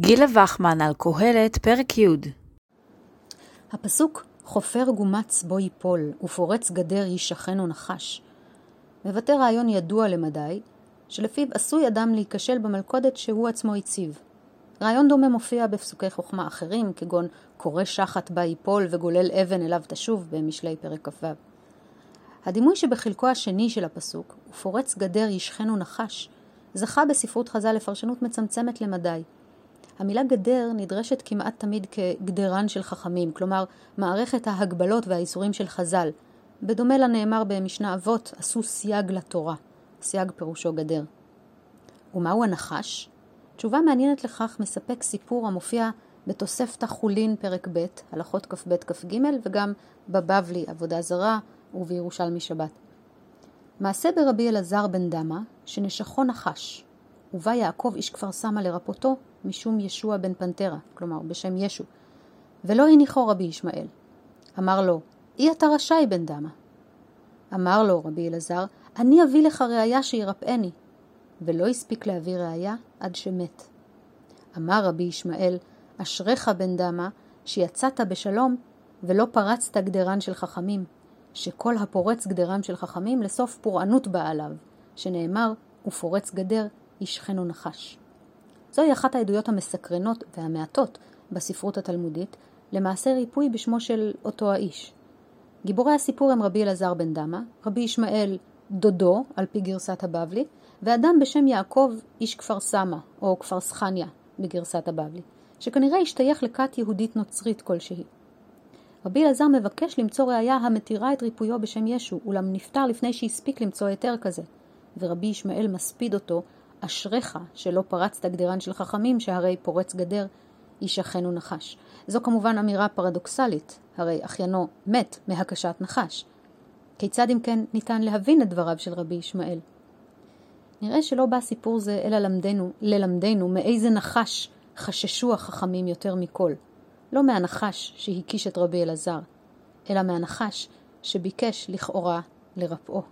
גילה וחמן על קהלת, פרק י' הפסוק "חופר גומץ בו ייפול ופורץ גדר יישכנו נחש" מבטא רעיון ידוע למדי, שלפיו עשוי אדם להיכשל במלכודת שהוא עצמו הציב. רעיון דומה מופיע בפסוקי חוכמה אחרים, כגון קורא שחת בה ייפול וגולל אבן אליו תשוב במשלי פרק כ"ו. הדימוי שבחלקו השני של הפסוק, ופורץ גדר ישכנו נחש, זכה בספרות חז"ל לפרשנות מצמצמת למדי. המילה גדר נדרשת כמעט תמיד כגדרן של חכמים, כלומר מערכת ההגבלות והאיסורים של חז"ל, בדומה לנאמר במשנה אבות, עשו סייג לתורה. סייג פירושו גדר. ומהו הנחש? תשובה מעניינת לכך מספק סיפור המופיע בתוספתא חולין פרק ב', הלכות כ"ב כ"ג, וגם בבבלי עבודה זרה ובירושלמי שבת. מעשה ברבי אלעזר בן דמה, שנשכו נחש, ובא יעקב איש כפר סמא לרפותו, משום ישוע בן פנטרה, כלומר בשם ישו, ולא הניחו רבי ישמעאל. אמר לו, אי אתה רשאי בן דמה. אמר לו רבי אלעזר, אני אביא לך ראיה שירפאני. ולא הספיק להביא ראיה עד שמת. אמר רבי ישמעאל, אשריך בן דמה, שיצאת בשלום ולא פרצת גדרן של חכמים, שכל הפורץ גדרם של חכמים לסוף פורענות בא עליו, שנאמר, ופורץ גדר ישכנו נחש. זוהי אחת העדויות המסקרנות והמעטות בספרות התלמודית למעשה ריפוי בשמו של אותו האיש. גיבורי הסיפור הם רבי אלעזר בן דמה, רבי ישמעאל דודו, על פי גרסת הבבלי, ואדם בשם יעקב, איש כפר סמא, או כפר סחניה, בגרסת הבבלי, שכנראה השתייך לכת יהודית נוצרית כלשהי. רבי אלעזר מבקש למצוא ראיה המתירה את ריפויו בשם ישו, אולם נפטר לפני שהספיק למצוא היתר כזה, ורבי ישמעאל מספיד אותו, אשריך שלא פרצת גדרן של חכמים, שהרי פורץ גדר ישכנו נחש. זו כמובן אמירה פרדוקסלית, הרי אחיינו מת מהקשת נחש. כיצד אם כן ניתן להבין את דבריו של רבי ישמעאל? נראה שלא בא סיפור זה אלא למדנו, ללמדנו מאיזה נחש חששו החכמים יותר מכל. לא מהנחש שהקיש את רבי אלעזר, אלא מהנחש שביקש לכאורה לרפאו.